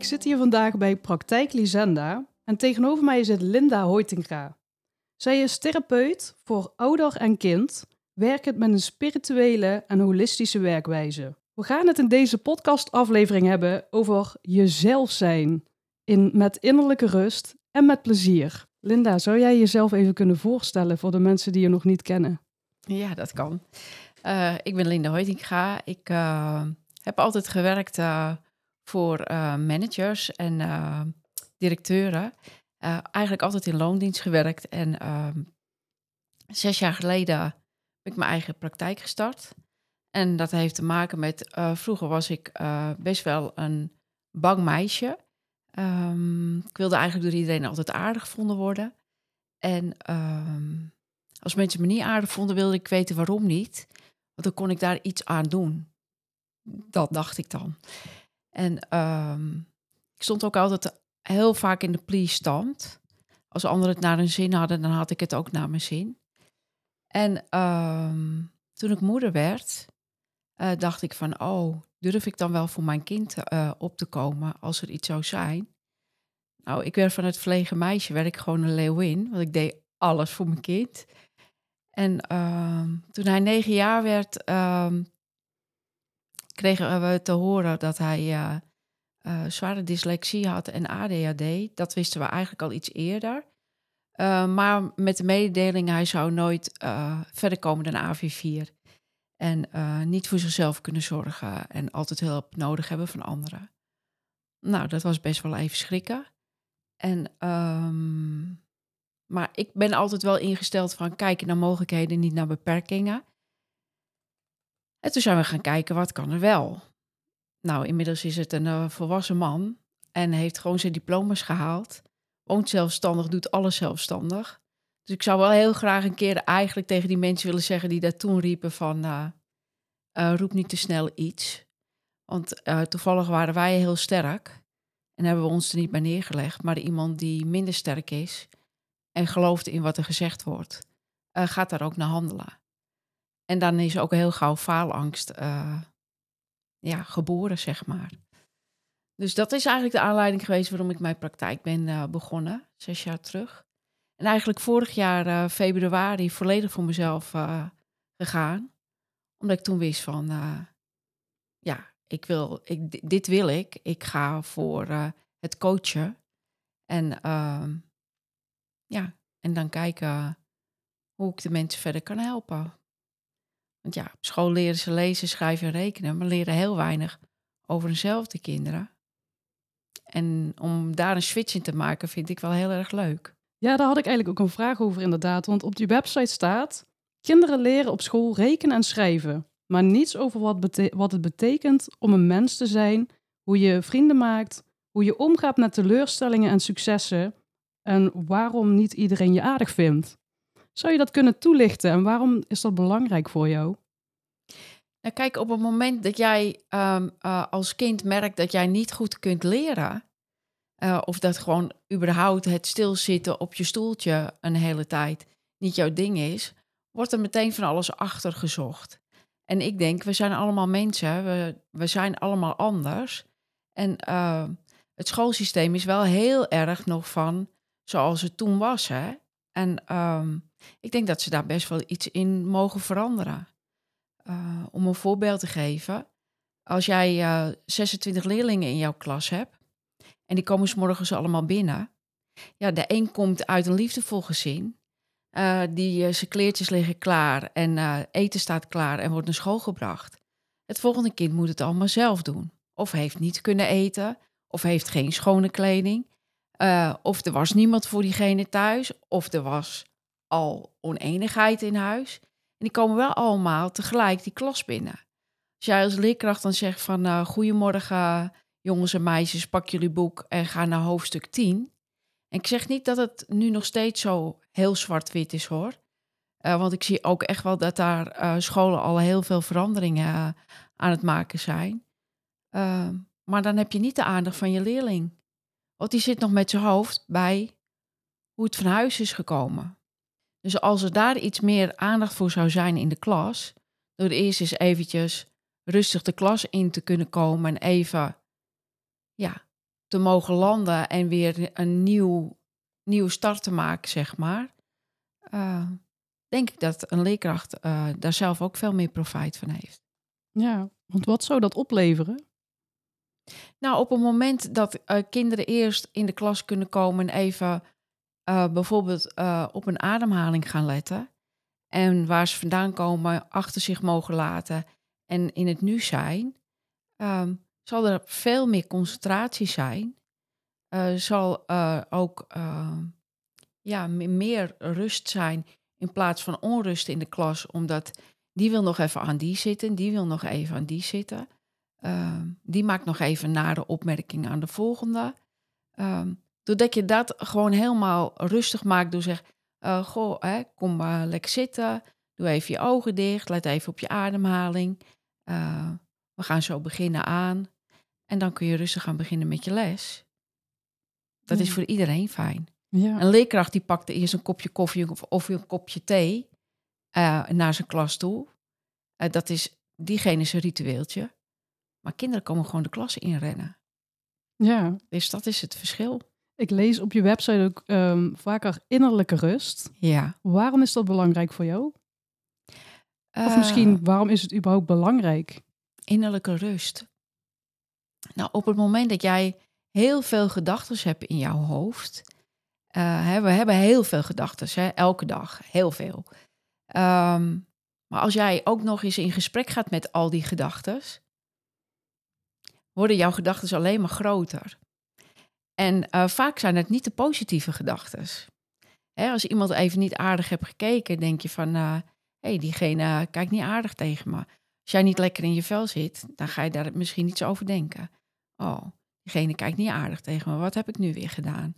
Ik zit hier vandaag bij Praktijk Lisenda en tegenover mij zit Linda Hoitinga. Zij is therapeut voor ouder en kind, werkend met een spirituele en holistische werkwijze. We gaan het in deze podcastaflevering hebben over jezelf zijn, in, met innerlijke rust en met plezier. Linda, zou jij jezelf even kunnen voorstellen voor de mensen die je nog niet kennen? Ja, dat kan. Uh, ik ben Linda Hoitinga. Ik uh, heb altijd gewerkt uh, voor managers en directeuren. eigenlijk altijd in loondienst gewerkt. En ehm, zes jaar geleden heb ik mijn eigen praktijk gestart. En dat heeft te maken met, vroeger was ik best wel een bang meisje. Um, ik wilde eigenlijk door iedereen altijd aardig gevonden worden. En um, als mensen me niet aardig vonden, wilde ik weten waarom niet. Want dan kon ik daar iets aan doen. Dat dacht ik dan. En um, ik stond ook altijd heel vaak in de please-stand. Als anderen het naar hun zin hadden, dan had ik het ook naar mijn zin. En toen ik moeder werd, uh, dacht ik van, oh, durf ik dan wel voor mijn kind uh, op te komen als er iets zou zijn? Nou, ik werd van het verlegen meisje, werd ik gewoon een leeuwin, want ik deed alles voor mijn kind. En uh, toen hij negen jaar werd, kregen we te horen dat hij uh, zware dyslexie had en ADHD. Dat wisten we eigenlijk al iets eerder. maar met de mededeling, hij zou nooit verder komen dan AV4. En niet voor zichzelf kunnen zorgen en altijd hulp nodig hebben van anderen. Nou, dat was best wel even schrikken. En, um, maar ik ben altijd wel ingesteld van kijken naar mogelijkheden, niet naar beperkingen. En toen zijn we gaan kijken, wat kan er wel? Nou, inmiddels is het een uh, volwassen man en heeft gewoon zijn diploma's gehaald. Woont zelfstandig, doet alles zelfstandig. Dus ik zou wel heel graag een keer eigenlijk tegen die mensen willen zeggen die dat toen riepen van uh, uh, roep niet te snel iets. Want toevallig waren wij heel sterk en hebben we ons er niet bij neergelegd. Maar iemand die minder sterk is en gelooft in wat er gezegd wordt, gaat daar ook naar handelen. En dan is ook heel gauw faalangst ja, geboren, zeg maar. Dus dat is eigenlijk de aanleiding geweest waarom ik mijn praktijk ben begonnen, zes jaar terug. En eigenlijk vorig jaar uh, februari volledig voor mezelf gegaan. Omdat ik toen wist van, ja, ik wil, ik, dit wil ik. Ik ga voor het coachen. En ehm, ja, en dan kijken hoe ik de mensen verder kan helpen. Want ja, op school leren ze lezen, schrijven en rekenen, maar leren heel weinig over hunzelf, de kinderen. En om daar een switch in te maken, vind ik wel heel erg leuk. Ja, daar had ik eigenlijk ook een vraag over inderdaad. Want op die website staat... Kinderen leren op school rekenen en schrijven. Maar niets over wat, wat het betekent om een mens te zijn. Hoe je vrienden maakt. Hoe je omgaat met teleurstellingen en successen. En waarom niet iedereen je aardig vindt. Zou je dat kunnen toelichten? En waarom is dat belangrijk voor jou? Nou, kijk, op het moment dat jij um, uh, als kind merkt dat jij niet goed kunt leren, uh, of dat gewoon überhaupt het stilzitten op je stoeltje een hele tijd niet jouw ding is, wordt er meteen van alles achter gezocht. En ik denk, we zijn allemaal mensen, we, we zijn allemaal anders. En uh, het schoolsysteem is wel heel erg nog van zoals het toen was. Hè? En uh, ik denk dat ze daar best wel iets in mogen veranderen. Uh, om een voorbeeld te geven, als jij 26 leerlingen in jouw klas hebt, en die komen s morgens allemaal binnen. Ja, de een komt uit een liefdevol gezin. Uh, die zijn kleertjes liggen klaar en eten staat klaar en wordt naar school gebracht. Het volgende kind moet het allemaal zelf doen. Of heeft niet kunnen eten, of heeft geen schone kleding. Of er was niemand voor diegene thuis, of er was al oneenigheid in huis. En die komen wel allemaal tegelijk die klas binnen. Als jij als leerkracht dan zegt van goedemorgen jongens en meisjes, pak jullie boek en ga naar hoofdstuk 10. En ik zeg niet dat het nu nog steeds zo heel zwart-wit is hoor. Uh, want ik zie ook echt wel dat daar uh, scholen al heel veel veranderingen aan het maken zijn. Ehm, maar dan heb je niet de aandacht van je leerling. Want die zit nog met zijn hoofd bij hoe het van huis is gekomen. Dus als er daar iets meer aandacht voor zou zijn in de klas, door eerst eens eventjes rustig de klas in te kunnen komen en even ja, te mogen landen en weer een nieuw, nieuw start te maken, zeg maar. Uh, denk ik dat een leerkracht uh, daar zelf ook veel meer profijt van heeft. Ja, want wat zou dat opleveren? Nou, op het moment dat uh, kinderen eerst in de klas kunnen komen en even bijvoorbeeld op een ademhaling gaan letten. En waar ze vandaan komen, achter zich mogen laten en in het nu zijn. Um, zal er veel meer concentratie zijn. Zal ook ja, meer rust zijn in plaats van onrust in de klas, omdat die wil nog even aan die zitten, die wil nog even aan die zitten. Ehm, die maakt nog even nare opmerkingen aan de volgende. Um, doordat je dat gewoon helemaal rustig maakt door zeg, goh, hè, kom maar lekker zitten, doe even je ogen dicht, let even op je ademhaling. we gaan zo beginnen aan. En dan kun je rustig gaan beginnen met je les. Dat is voor iedereen fijn. Ja. Een leerkracht die pakte eerst een kopje koffie of, of een kopje thee uh, naar zijn klas toe. Uh, dat is diegene zijn ritueeltje. Maar kinderen komen gewoon de klas inrennen. Ja. Dus dat is het verschil. Ik lees op je website ook um, vaker innerlijke rust. Ja. Waarom is dat belangrijk voor jou? Uh, of misschien, waarom is het überhaupt belangrijk? Innerlijke rust. Nou, op het moment dat jij heel veel gedachten hebt in jouw hoofd. Uh, hè, we hebben heel veel gedachten, elke dag, heel veel. Um, maar als jij ook nog eens in gesprek gaat met al die gedachten, worden jouw gedachten alleen maar groter. En uh, vaak zijn het niet de positieve gedachten. Als iemand even niet aardig hebt gekeken, denk je van, hé, uh, hey, diegene kijkt niet aardig tegen me. Als jij niet lekker in je vel zit, dan ga je daar misschien iets over denken. Oh, diegene kijkt niet aardig tegen me. Wat heb ik nu weer gedaan?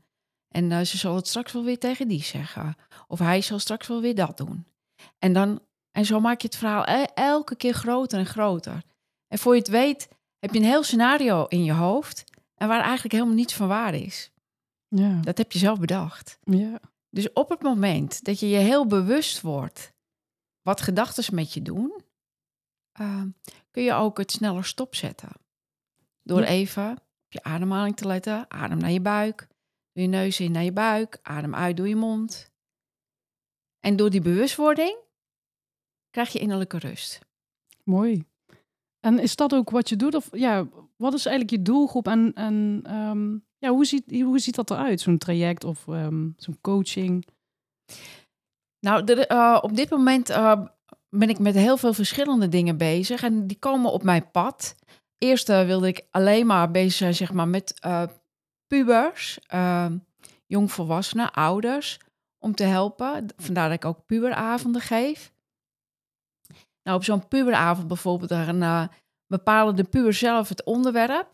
En ze zal het straks wel weer tegen die zeggen. Of hij zal straks wel weer dat doen. En, dan, en zo maak je het verhaal elke keer groter en groter. En voor je het weet, heb je een heel scenario in je hoofd. En waar eigenlijk helemaal niets van waar is. Ja. Dat heb je zelf bedacht. Ja. Dus op het moment dat je je heel bewust wordt wat gedachten met je doen, uh, kun je ook het sneller stopzetten. Door even op je ademhaling te letten. Adem naar je buik. Doe je neus in naar je buik. Adem uit door je mond. En door die bewustwording krijg je innerlijke rust. Mooi. En is dat ook wat je doet? Of ja, wat is eigenlijk je doelgroep? En, en um, ja, hoe, ziet, hoe ziet dat eruit? Zo'n traject of um, zo'n coaching? Nou, de, uh, op dit moment uh, ben ik met heel veel verschillende dingen bezig. En die komen op mijn pad. Eerst uh, wilde ik alleen maar bezig zijn zeg maar, met pubers, uh, jongvolwassenen, ouders, om te helpen. Vandaar dat ik ook puberavonden geef. Nou, op zo'n puberavond bijvoorbeeld, dan uh, bepalen de puber zelf het onderwerp.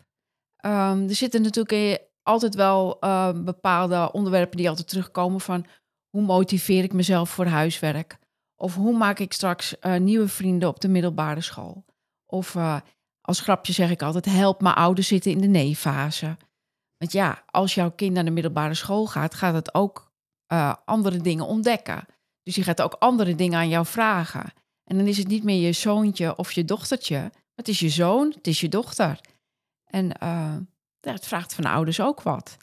Um, er zitten natuurlijk altijd wel uh, bepaalde onderwerpen die altijd terugkomen van hoe motiveer ik mezelf voor huiswerk? Of hoe maak ik straks uh, nieuwe vrienden op de middelbare school? Of als grapje zeg ik altijd: help mijn ouders zitten in de nee-fase. Want ja, als jouw kind naar de middelbare school gaat, gaat het ook andere dingen ontdekken. Dus je gaat ook andere dingen aan jou vragen. En dan is het niet meer je zoontje of je dochtertje. Het is je zoon, het is je dochter. En uh, ja, het vraagt van ouders ook wat.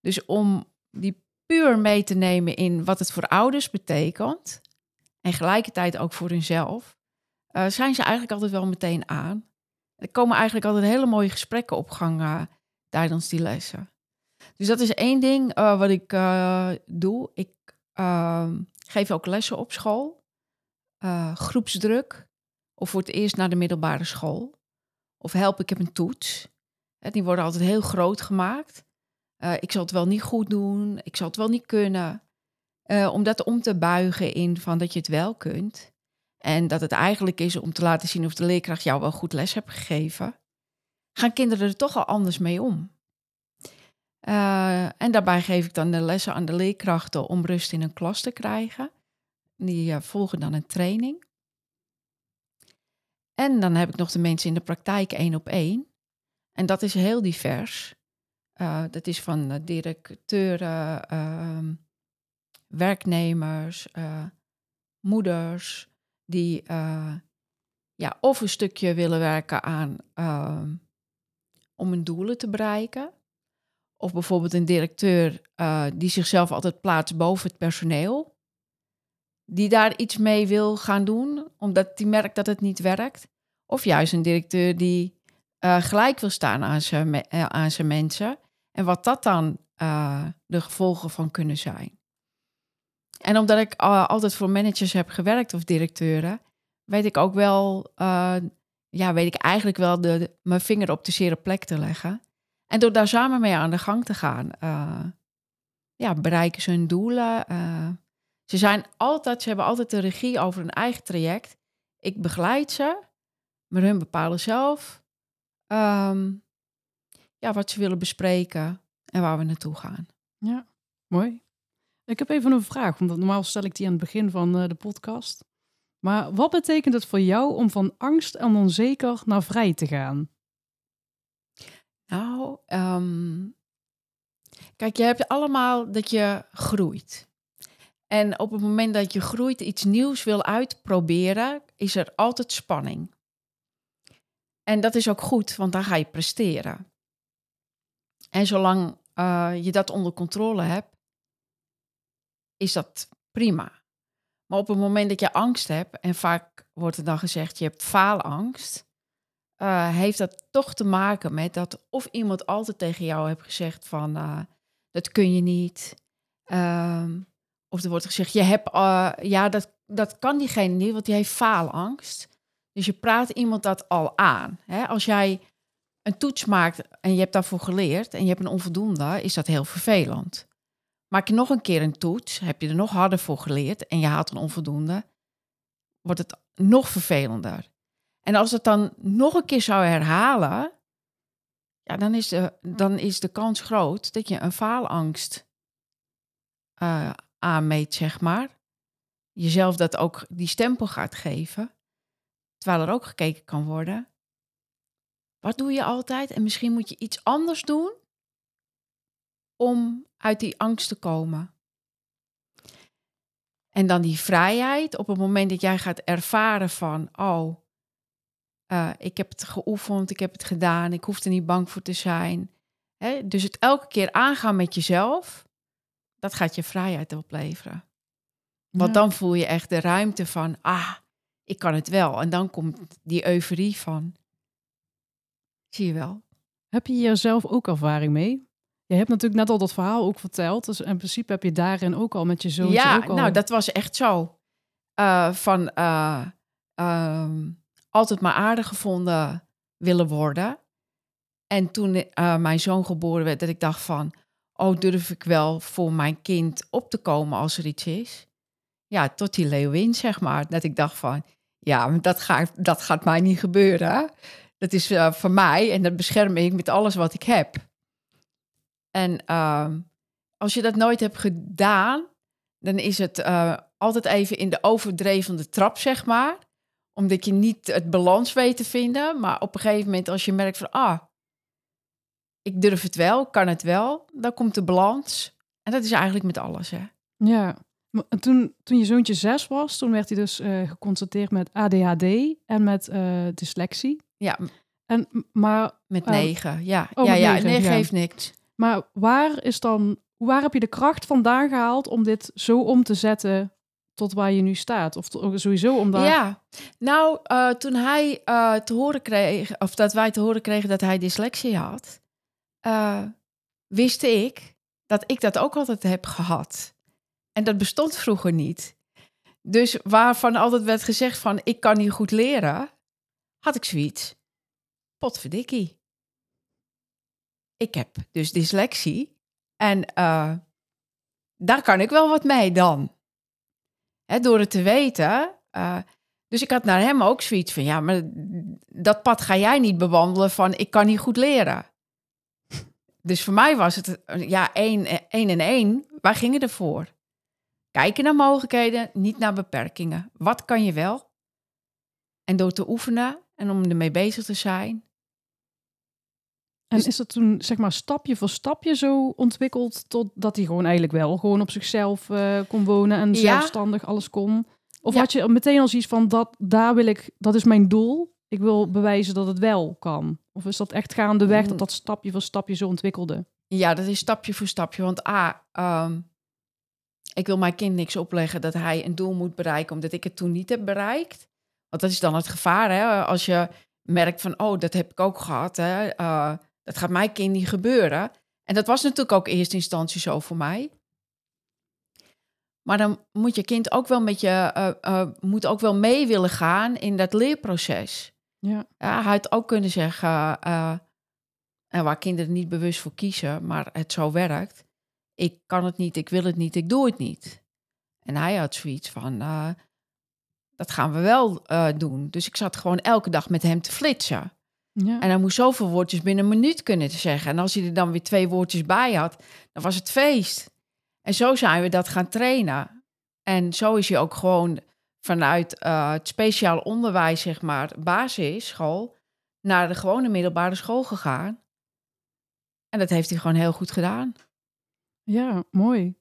Dus om die puur mee te nemen in wat het voor ouders betekent. En gelijkertijd ook voor hunzelf. Uh, zijn ze eigenlijk altijd wel meteen aan. Er komen eigenlijk altijd hele mooie gesprekken op gang uh, tijdens die lessen. Dus dat is één ding wat ik doe. Ik ehm, geef ook lessen op school. Groepsdruk. Of voor het eerst naar de middelbare school. Of help, ik heb een toets. Die worden altijd heel groot gemaakt. ik zal het wel niet goed doen. Ik zal het wel niet kunnen. om dat om te buigen in van dat je het wel kunt. En dat het eigenlijk is om te laten zien of de leerkracht jou wel goed les hebt gegeven. gaan kinderen er toch al anders mee om. Uh, en daarbij geef ik dan de lessen aan de leerkrachten om rust in een klas te krijgen. Die uh, volgen dan een training. En dan heb ik nog de mensen in de praktijk één op één. En dat is heel divers. Uh, dat is van directeuren, ehm, werknemers, moeders, die ja, of een stukje willen werken aan ehm, om hun doelen te bereiken. Of bijvoorbeeld een directeur die zichzelf altijd plaatst boven het personeel. Die daar iets mee wil gaan doen, omdat die merkt dat het niet werkt. Of juist een directeur die uh, gelijk wil staan aan zijn, uh, aan zijn mensen. En wat dat dan de gevolgen van kunnen zijn. En omdat ik altijd voor managers heb gewerkt of directeuren, weet ik ook wel, ja, weet ik eigenlijk wel de, mijn vinger op de zere plek te leggen. En door daar samen mee aan de gang te gaan, ja, bereiken ze hun doelen. Ze zijn altijd, ze hebben altijd de regie over hun eigen traject. Ik begeleid ze, maar hun bepalen zelf um, ja, wat ze willen bespreken en waar we naartoe gaan. Ja, mooi. Ik heb even een vraag, want normaal stel ik die aan het begin van uh, de podcast. Maar wat betekent het voor jou om van angst en onzeker naar vrij te gaan? Nou, um, kijk, je hebt allemaal dat je groeit. En op het moment dat je groeit, iets nieuws wil uitproberen, is er altijd spanning. En dat is ook goed, want dan ga je presteren. En zolang uh, je dat onder controle hebt, is dat prima. Maar op het moment dat je angst hebt, en vaak wordt er dan gezegd, je hebt faalangst, uh, heeft dat toch te maken met dat of iemand altijd tegen jou heeft gezegd van uh, dat kun je niet. Um, of er wordt gezegd, je hebt, uh, ja, dat, dat kan diegene niet, want die heeft faalangst. Dus je praat iemand dat al aan. Hè? Als jij een toets maakt en je hebt daarvoor geleerd en je hebt een onvoldoende, is dat heel vervelend. Maak je nog een keer een toets, heb je er nog harder voor geleerd en je haalt een onvoldoende, wordt het nog vervelender. En als het dan nog een keer zou herhalen, ja, dan, is de, dan is de kans groot dat je een faalangst uh, aanmeet, zeg maar. Jezelf dat ook die stempel gaat geven. Terwijl er ook gekeken kan worden. Wat doe je altijd? En misschien moet je iets anders doen om uit die angst te komen. En dan die vrijheid op het moment dat jij gaat ervaren van, oh, uh, ik heb het geoefend, ik heb het gedaan, ik hoef er niet bang voor te zijn. Dus het elke keer aangaan met jezelf, dat gaat je vrijheid opleveren. Want dan voel je echt de ruimte van, ah, ik kan het wel. En dan komt die euforie van, zie je wel. Heb je hier zelf ook ervaring mee? Je hebt natuurlijk net al dat verhaal ook verteld. Dus in principe heb je daarin ook al met je zoon. Ja, ook al... nou, dat was echt zo. Uh, van, uh, um, altijd maar aardig gevonden willen worden. En toen uh, mijn zoon geboren werd, dat ik dacht van, oh, durf ik wel voor mijn kind op te komen als er iets is? Ja, tot die leeuwin, zeg maar. Dat ik dacht van, ja, dat gaat, dat gaat mij niet gebeuren. Dat is uh, voor mij en dat bescherm ik met alles wat ik heb. En uh, als je dat nooit hebt gedaan, dan is het uh, altijd even in de overdrevende trap, zeg maar omdat je niet het balans weet te vinden. Maar op een gegeven moment als je merkt van, ah, ik durf het wel, kan het wel, dan komt de balans. En dat is eigenlijk met alles, hè. Ja, en toen, toen je zoontje zes was, toen werd hij dus uh, geconstateerd met ADHD en met uh, dyslexie. Ja. En, maar, met uh, negen, ja. Oh, ja, ja, negen, ja. geeft niks. Maar waar is dan, waar heb je de kracht vandaan gehaald om dit zo om te zetten tot waar je nu staat? Of sowieso om daar... Ja, nou, toen hij te horen kreeg, of dat wij te horen kregen dat hij dyslexie had, uh, wist ik dat ik dat ook altijd heb gehad. En dat bestond vroeger niet. Dus waarvan altijd werd gezegd van, ik kan niet goed leren, had ik zoiets. Potverdikkie. Ik heb dus dyslexie en daar kan ik wel wat mee dan door het te weten. Uh, Dus ik had naar hem ook zoiets van, ja, maar dat pad ga jij niet bewandelen van, ik kan niet goed leren. Dus voor mij was het, ja, één, één en één. Waar gingen ervoor? Kijken naar mogelijkheden, niet naar beperkingen. Wat kan je wel? En door te oefenen en om ermee bezig te zijn. En is dat toen, zeg maar, stapje voor stapje zo ontwikkeld totdat hij gewoon eigenlijk wel gewoon op zichzelf eh, kon wonen en zelfstandig alles kon? Of had je meteen als iets van dat, daar wil ik, dat is mijn doel. Ik wil bewijzen dat het wel kan. Of is dat echt gaandeweg dat mm. dat stapje voor stapje zo ontwikkelde? Ja, dat is stapje voor stapje. Want A, um, ik wil mijn kind niks opleggen dat hij een doel moet bereiken, omdat ik het toen niet heb bereikt. Want dat is dan het gevaar, hè? Als je merkt van, oh, dat heb ik ook gehad, hè? Uh, dat gaat mijn kind niet gebeuren. En dat was natuurlijk ook in eerste instantie zo voor mij. Maar dan moet je kind ook wel met je, uh, uh, moet ook wel mee willen gaan in dat leerproces. Ja. ja hij had ook kunnen zeggen, en waar kinderen niet bewust voor kiezen, maar het zo werkt ik kan het niet, ik wil het niet, ik doe het niet. En hij had zoiets van, uh, dat gaan we wel uh, doen. Dus ik zat gewoon elke dag met hem te flitsen. Ja. En hij moest zoveel woordjes binnen een minuut kunnen zeggen. En als hij er dan weer twee woordjes bij had, dan was het feest. En zo zijn we dat gaan trainen. En zo is hij ook gewoon vanuit uh, het speciaal onderwijs, zeg maar, basisschool, naar de gewone middelbare school gegaan. En dat heeft hij gewoon heel goed gedaan. Ja, mooi.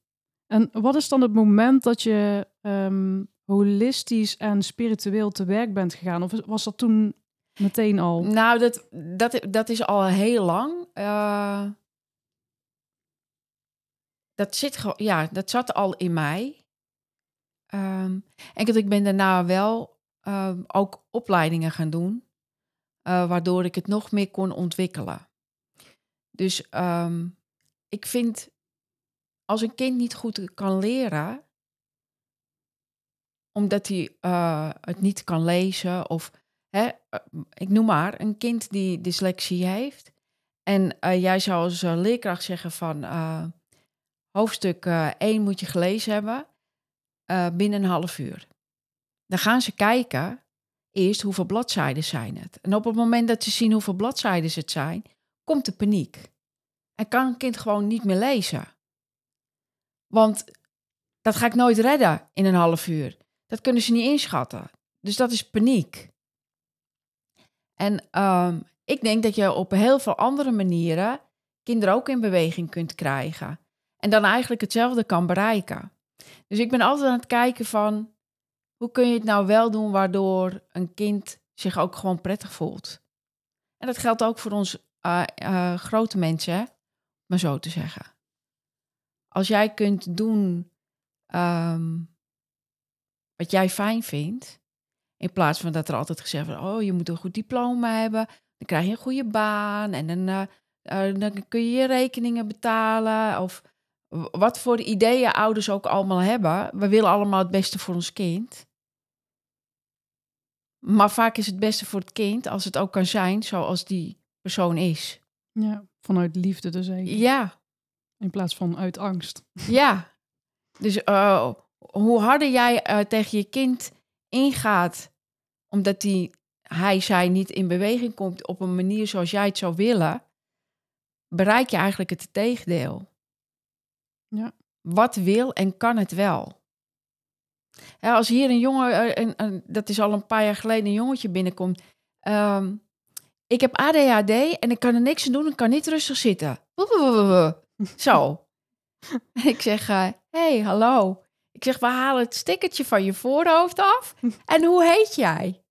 En wat is dan het moment dat je um, holistisch en spiritueel te werk bent gegaan? Of was dat toen meteen al? Nou, dat, dat, dat is al heel lang. Uh, dat, zit, ja, dat zat al in mij. Um, en ik ben daarna wel um, ook opleidingen gaan doen, uh, waardoor ik het nog meer kon ontwikkelen. Dus um, ik vind als een kind niet goed kan leren, omdat hij uh, het niet kan lezen of hè, eh, ik noem maar een kind die dyslexie heeft. En jij zou als leerkracht zeggen van hoofdstuk 1 moet je gelezen hebben binnen een half uur. Dan gaan ze kijken eerst hoeveel bladzijden zijn het. En op het moment dat ze zien hoeveel bladzijden het zijn, komt de paniek. En kan een kind gewoon niet meer lezen. Want dat ga ik nooit redden in een half uur. Dat kunnen ze niet inschatten. Dus dat is paniek. En um, ik denk dat je op heel veel andere manieren kinderen ook in beweging kunt krijgen. En dan eigenlijk hetzelfde kan bereiken. Dus ik ben altijd aan het kijken van hoe kun je het nou wel doen waardoor een kind zich ook gewoon prettig voelt. En dat geldt ook voor ons uh, uh, grote mensen, maar zo te zeggen als jij kunt doen um, wat jij fijn vindt, in plaats van dat er altijd gezegd wordt, oh, je moet een goed diploma hebben, dan krijg je een goede baan en dan, uh, dan kun je je rekeningen betalen. Of wat voor ideeën ouders ook allemaal hebben. We willen allemaal het beste voor ons kind. Maar vaak is het beste voor het kind als het ook kan zijn zoals die persoon is. Ja, vanuit liefde dus eigenlijk. Ja, in plaats van uit angst. Ja. Dus uh, hoe harder jij uh, tegen je kind ingaat, omdat die, hij, zij niet in beweging komt op een manier zoals jij het zou willen, bereik je eigenlijk het tegendeel. Ja. Wat wil en kan het wel? Ja, als hier een jongen, uh, een, dat is al een paar jaar geleden, een jongetje binnenkomt. Um, ik heb ADHD en ik kan er niks aan doen, ik kan niet rustig zitten. Zo. ik zeg, hé, uh, hey, hallo. Ik zeg, we halen het stickertje van je voorhoofd af. En hoe heet jij?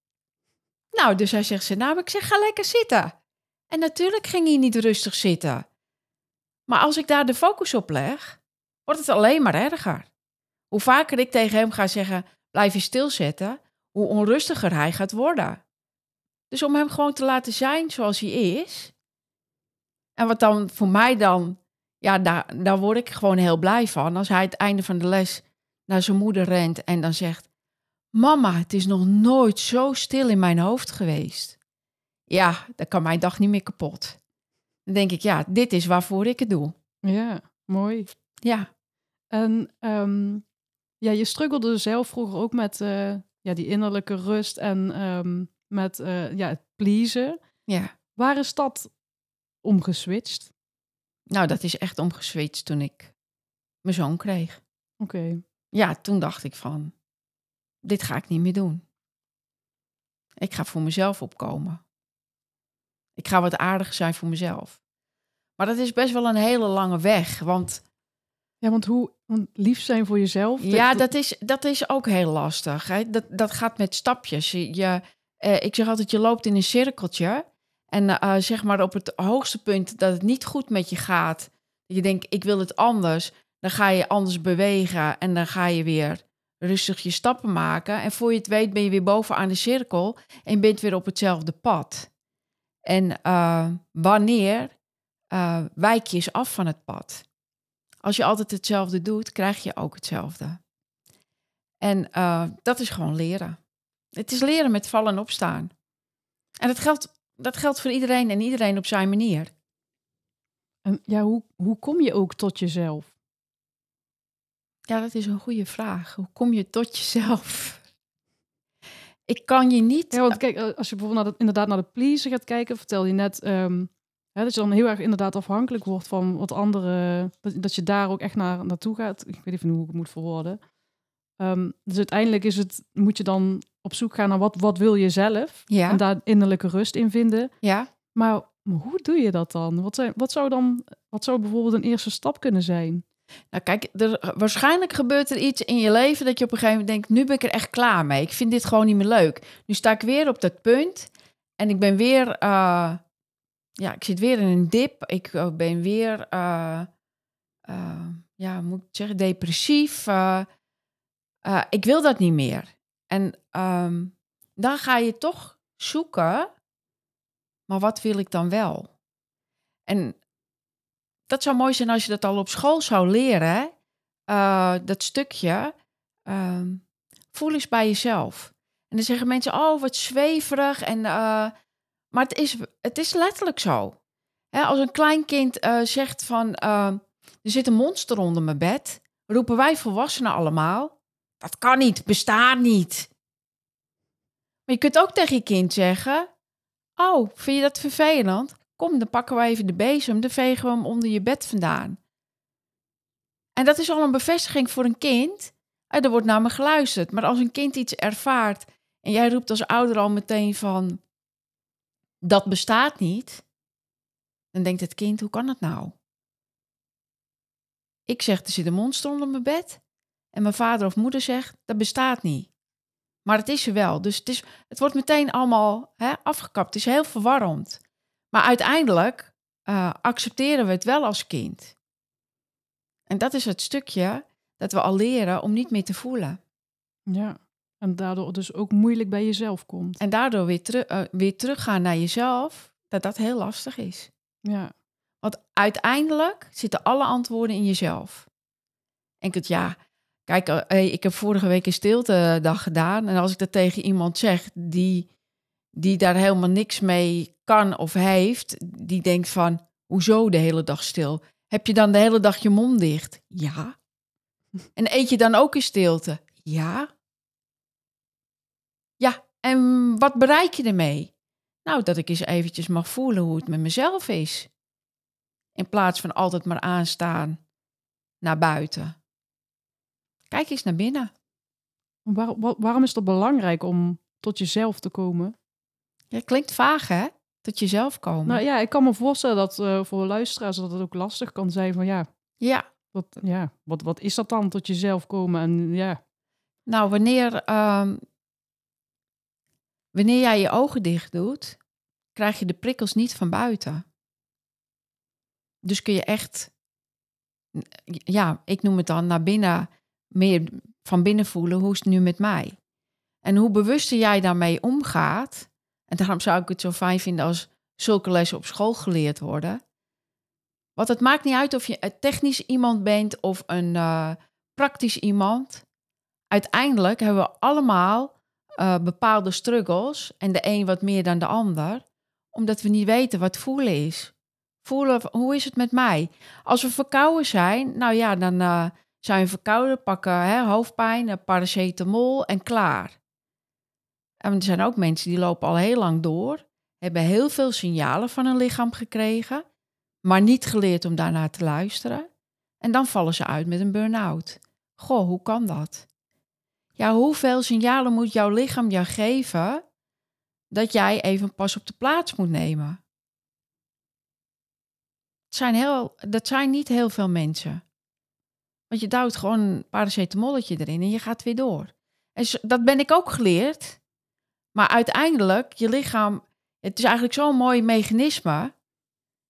Nou, dus hij zegt ze, nou, ik zeg, ga lekker zitten. En natuurlijk ging hij niet rustig zitten. Maar als ik daar de focus op leg, wordt het alleen maar erger. Hoe vaker ik tegen hem ga zeggen, blijf je stilzetten, hoe onrustiger hij gaat worden. Dus om hem gewoon te laten zijn zoals hij is. En wat dan voor mij dan ja, daar, daar word ik gewoon heel blij van. Als hij het einde van de les naar zijn moeder rent en dan zegt: Mama, het is nog nooit zo stil in mijn hoofd geweest. Ja, dan kan mijn dag niet meer kapot. Dan denk ik, ja, dit is waarvoor ik het doe. Ja, mooi. Ja. En um, ja, je struggelde zelf vroeger ook met uh, ja, die innerlijke rust en ehm, met eh, ja, het pleasen. Ja. Waar is dat omgeswitcht? Nou, dat is echt omgeswitcht toen ik mijn zoon kreeg. Oké. Ja, toen dacht ik van, dit ga ik niet meer doen. Ik ga voor mezelf opkomen. Ik ga wat aardiger zijn voor mezelf. Maar dat is best wel een hele lange weg, want Ja, want hoe want lief zijn voor jezelf? Ja, dat is, dat is ook heel lastig. Hè? Dat, dat gaat met stapjes. Je, eh, ik zeg altijd, je loopt in een cirkeltje. En eh, zeg maar op het hoogste punt dat het niet goed met je gaat. Je denkt, ik wil het anders. Dan ga je anders bewegen en dan ga je weer rustig je stappen maken. En voor je het weet ben je weer bovenaan de cirkel en bent weer op hetzelfde pad. En eh, wanneer eh, wijk je eens af van het pad? Als je altijd hetzelfde doet, krijg je ook hetzelfde. En eh, dat is gewoon leren. Het is leren met vallen en opstaan. En dat geldt, dat geldt voor iedereen en iedereen op zijn manier. En ja, hoe, hoe kom je ook tot jezelf? Ja, dat is een goede vraag. Hoe kom je tot jezelf? Ik kan je niet. Ja, want kijk, als je bijvoorbeeld naar de, inderdaad naar de pleaser gaat kijken, vertel je net ehm, hè, dat je dan heel erg inderdaad afhankelijk wordt van wat anderen, dat, dat je daar ook echt naar, naartoe gaat. Ik weet even hoe ik het moet verwoorden. Ehm, dus uiteindelijk is het, moet je dan op zoek gaan naar wat, wat wil je zelf Ja, en daar innerlijke rust in vinden. ja. Maar, maar hoe doe je dat dan? Wat, zijn, wat zou dan, wat zou bijvoorbeeld een eerste stap kunnen zijn? Nou, kijk, er, waarschijnlijk gebeurt er iets in je leven dat je op een gegeven moment denkt: nu ben ik er echt klaar mee. Ik vind dit gewoon niet meer leuk. Nu sta ik weer op dat punt en ik ben weer, eh, ja, ik zit weer in een dip. Ik eh, ben weer, eh, eh, ja, moet ik zeggen, depressief. Ik wil dat niet meer. En ehm, dan ga je toch zoeken, maar wat wil ik dan wel? En dat zou mooi zijn als je dat al op school zou leren. dat stukje. ehm, voel eens bij jezelf. En dan zeggen mensen, oh, wat zweverig. En, maar het is, het is letterlijk zo. Als een klein kind eh, zegt van, eh, er zit een monster onder mijn bed. Roepen wij volwassenen allemaal. Dat kan niet, bestaat niet. Maar je kunt ook tegen je kind zeggen, oh, vind je dat vervelend? Kom, dan pakken we even de bezem, dan vegen we hem onder je bed vandaan. En dat is al een bevestiging voor een kind. Eh, Er wordt naar me geluisterd. Maar als een kind iets ervaart en jij roept als ouder al meteen van dat bestaat niet, dan denkt het kind, hoe kan dat nou? Ik zeg, er zit een monster onder mijn bed. En mijn vader of moeder zegt, dat bestaat niet. Maar het is er wel. Dus het, is, het wordt meteen allemaal hè, afgekapt. Het is heel verwarrend. Maar uiteindelijk eh, accepteren we het wel als kind. En dat is het stukje dat we al leren om niet meer te voelen. Ja. En daardoor dus ook moeilijk bij jezelf komt. En daardoor weer, teru- eh, weer teruggaan naar jezelf, dat dat heel lastig is. Ja. Want uiteindelijk zitten alle antwoorden in jezelf. En ik het ja, kijk, eh, hey, ik heb vorige week een stiltedag gedaan. En als ik dat tegen iemand zeg die, die daar helemaal niks mee kan of heeft, die denkt van, hoezo de hele dag stil? Heb je dan de hele dag je mond dicht? Ja. En eet je dan ook in stilte? Ja. En wat bereik je ermee? Nou, dat ik eens eventjes mag voelen hoe het met mezelf is. In plaats van altijd maar aanstaan naar buiten. Kijk eens naar binnen. Waar- wa- waarom is het belangrijk om tot jezelf te komen? Ja, klinkt vaag, hè? Tot jezelf komen. Nou ja, ik kan me voorstellen dat eh, voor luisteraars dat het ook lastig kan zijn van ja, Ja, wat, ja wat, wat is dat dan tot jezelf komen? En ja, nou, wanneer, ehm, wanneer jij je ogen dicht doet, krijg je de prikkels niet van buiten. Dus kun je echt, ja, ik noem het dan naar binnen, meer van binnen voelen, hoe is het nu met mij? En hoe bewuster jij daarmee omgaat, en daarom zou ik het zo fijn vinden als zulke lessen op school geleerd worden. Want het maakt niet uit of je technisch iemand bent of een eh, praktisch iemand. Uiteindelijk hebben we allemaal eh, bepaalde struggles en de een wat meer dan de ander, omdat we niet weten wat voelen is. Voelen, hoe is het met mij? Als we verkouden zijn, nou ja, dan eh, zijn we verkouden, pakken hè, hoofdpijn, paracetamol en klaar. En er zijn ook mensen die lopen al heel lang door, hebben heel veel signalen van hun lichaam gekregen, maar niet geleerd om daarnaar te luisteren. En dan vallen ze uit met een burn-out. Goh, hoe kan dat? Ja, hoeveel signalen moet jouw lichaam jou geven dat jij even pas op de plaats moet nemen? Het zijn heel, dat zijn niet heel veel mensen. Want je duwt gewoon een paracetamolletje erin en je gaat weer door. En dat ben ik ook geleerd. Maar uiteindelijk, je lichaam, het is eigenlijk zo'n mooi mechanisme.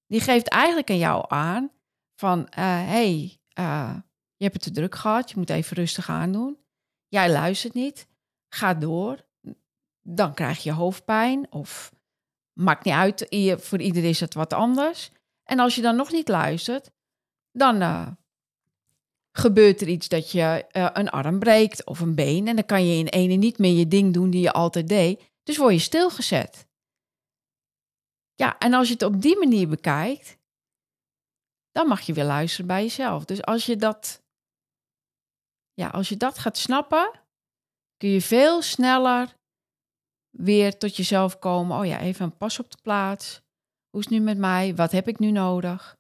Die geeft eigenlijk aan jou aan van, hé, uh, hey, uh, je hebt het te druk gehad, je moet even rustig aandoen. Jij luistert niet, ga door. Dan krijg je hoofdpijn of maakt niet uit, voor ieder is het wat anders. En als je dan nog niet luistert, dan uh, gebeurt er iets dat je uh, een arm breekt of een been. En dan kan je in ene niet meer je ding doen die je altijd deed. Dus word je stilgezet. Ja, en als je het op die manier bekijkt, dan mag je weer luisteren bij jezelf. Dus als je dat, ja, als je dat gaat snappen, kun je veel sneller weer tot jezelf komen. Oh ja, even een pas op de plaats. Hoe is het nu met mij? Wat heb ik nu nodig?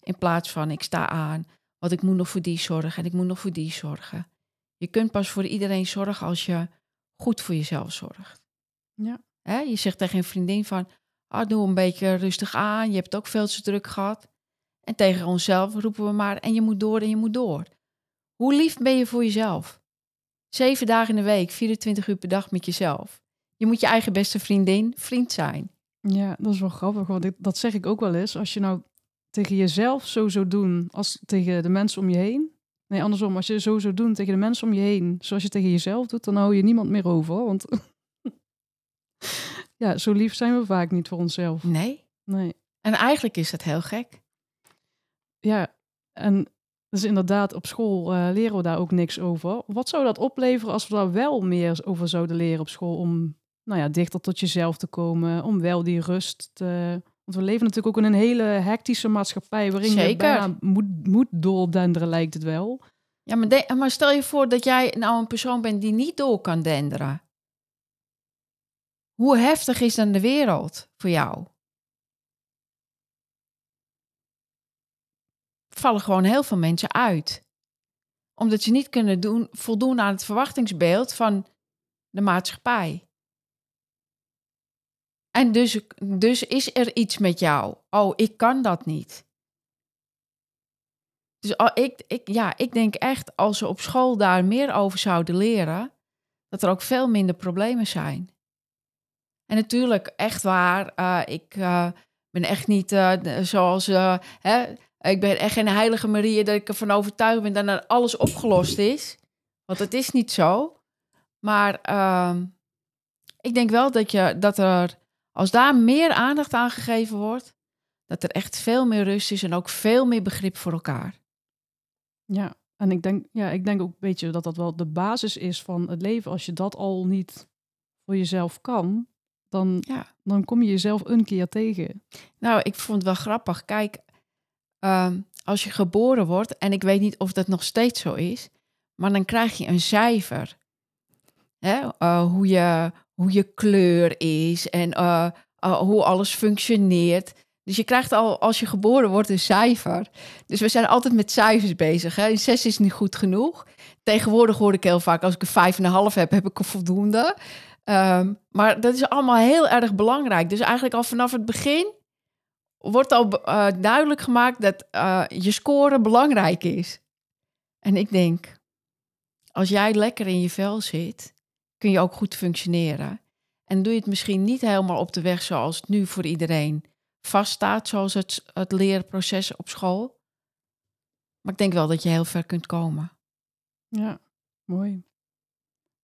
In plaats van ik sta aan, want ik moet nog voor die zorgen en ik moet nog voor die zorgen. Je kunt pas voor iedereen zorgen als je goed voor jezelf zorgt. Ja. Hè? Je zegt tegen een vriendin van, ah, doe een beetje rustig aan, je hebt ook veel te druk gehad. En tegen onszelf roepen we maar, en je moet door en je moet door. Hoe lief ben je voor jezelf? Zeven dagen in de week, 24 uur per dag met jezelf. Je moet je eigen beste vriendin, vriend zijn. Ja, dat is wel grappig, want dat zeg ik ook wel eens. Als je nou tegen jezelf zo zou doen als tegen de mensen om je heen. Nee, andersom, als je zo zou doen tegen de mensen om je heen, zoals je tegen jezelf doet, dan hou je niemand meer over. Want ja, zo lief zijn we vaak niet voor onszelf. Nee. Nee. En eigenlijk is het heel gek. Ja, en dus inderdaad, op school uh, leren we daar ook niks over. Wat zou dat opleveren als we daar wel meer over zouden leren op school om nou ja, dichter tot jezelf te komen, om wel die rust te... Want we leven natuurlijk ook in een hele hectische maatschappij waarin Zeker. je bijna moet, moet doordenderen, lijkt het wel. Ja, maar, de, maar stel je voor dat jij nou een persoon bent die niet door kan denderen. Hoe heftig is dan de wereld voor jou? Vallen gewoon heel veel mensen uit. Omdat ze niet kunnen doen, voldoen aan het verwachtingsbeeld van de maatschappij. En dus, dus is er iets met jou. Oh, ik kan dat niet. Dus ik, ik, ja, ik denk echt, als ze op school daar meer over zouden leren, dat er ook veel minder problemen zijn. En natuurlijk, echt waar, uh, ik uh, ben echt niet uh, zoals, hè, ik ben echt geen heilige Marie dat ik ervan overtuigd ben dat er alles opgelost is. Want het is niet zo. Maar ehm, ik denk wel dat, je, dat er als daar meer aandacht aan gegeven wordt, dat er echt veel meer rust is en ook veel meer begrip voor elkaar. Ja, en ik denk, ja, ik denk ook een beetje dat dat wel de basis is van het leven. Als je dat al niet voor jezelf kan, dan, ja. dan kom je jezelf een keer tegen. Nou, ik vond het wel grappig. Kijk, uh, als je geboren wordt, en ik weet niet of dat nog steeds zo is, maar dan krijg je een cijfer. Hè? Uh, hoe, je, hoe je kleur is en uh, uh, hoe alles functioneert. Dus je krijgt al als je geboren wordt een cijfer. Dus we zijn altijd met cijfers bezig. Hè? Een zes is niet goed genoeg. Tegenwoordig hoor ik heel vaak, als ik een vijf en een half heb, heb ik een voldoende. Um, maar dat is allemaal heel erg belangrijk. Dus eigenlijk al vanaf het begin wordt al uh, duidelijk gemaakt dat uh, je score belangrijk is. En ik denk, als jij lekker in je vel zit, kun je ook goed functioneren. En doe je het misschien niet helemaal op de weg zoals het nu voor iedereen vaststaat, zoals het, het leerproces op school. Maar ik denk wel dat je heel ver kunt komen. Ja, mooi.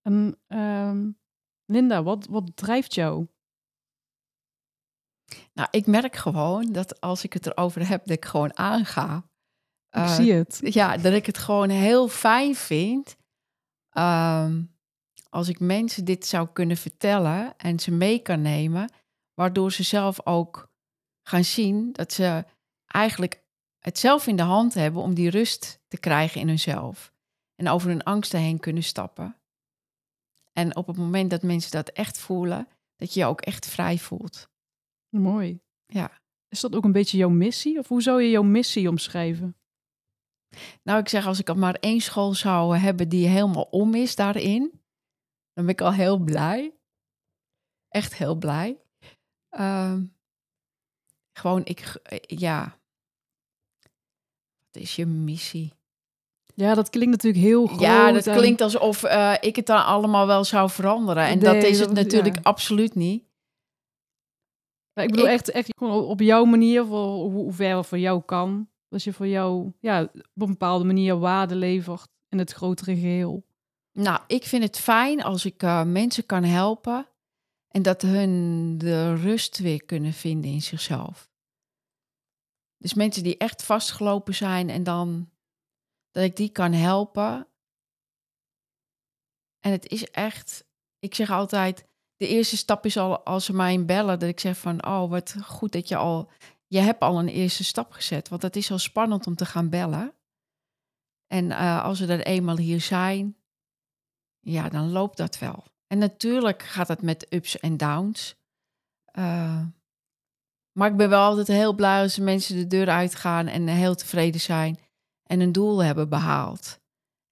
En um, Linda, wat, wat drijft jou? Nou, ik merk gewoon dat als ik het erover heb, dat ik gewoon aanga. Ik uh, zie het. Ja, dat ik het gewoon heel fijn vind. Um, als ik mensen dit zou kunnen vertellen en ze mee kan nemen, waardoor ze zelf ook gaan zien dat ze eigenlijk het zelf in de hand hebben om die rust te krijgen in hunzelf. En over hun angsten heen kunnen stappen. En op het moment dat mensen dat echt voelen, dat je je ook echt vrij voelt. Mooi. Ja. Is dat ook een beetje jouw missie? Of hoe zou je jouw missie omschrijven? Nou, ik zeg, als ik al maar één school zou hebben die helemaal om is daarin, dan ben ik al heel blij. Echt heel blij. Ehm, gewoon, ik, ja. Wat is je missie? Ja, dat klinkt natuurlijk heel groot. Ja, dat en- klinkt alsof eh, ik het dan allemaal wel zou veranderen. En Nee, dat is het dat- natuurlijk ja. absoluut niet. Ik bedoel ik- echt, echt gewoon op jouw manier, voor hoe, ver voor jou kan. Dat je voor jou ja, op een bepaalde manier waarde levert in het grotere geheel. Nou, ik vind het fijn als ik eh, mensen kan helpen en dat hun de rust weer kunnen vinden in zichzelf. Dus mensen die echt vastgelopen zijn en dan dat ik die kan helpen. En het is echt, ik zeg altijd, de eerste stap is al als ze mij bellen, dat ik zeg van, oh wat goed dat je al, je hebt al een eerste stap gezet. Want dat is al spannend om te gaan bellen. En eh, als we er eenmaal hier zijn, ja, dan loopt dat wel. En natuurlijk gaat het met ups en downs. Eh, maar ik ben wel altijd heel blij als mensen de deur uitgaan en heel tevreden zijn en een doel hebben behaald.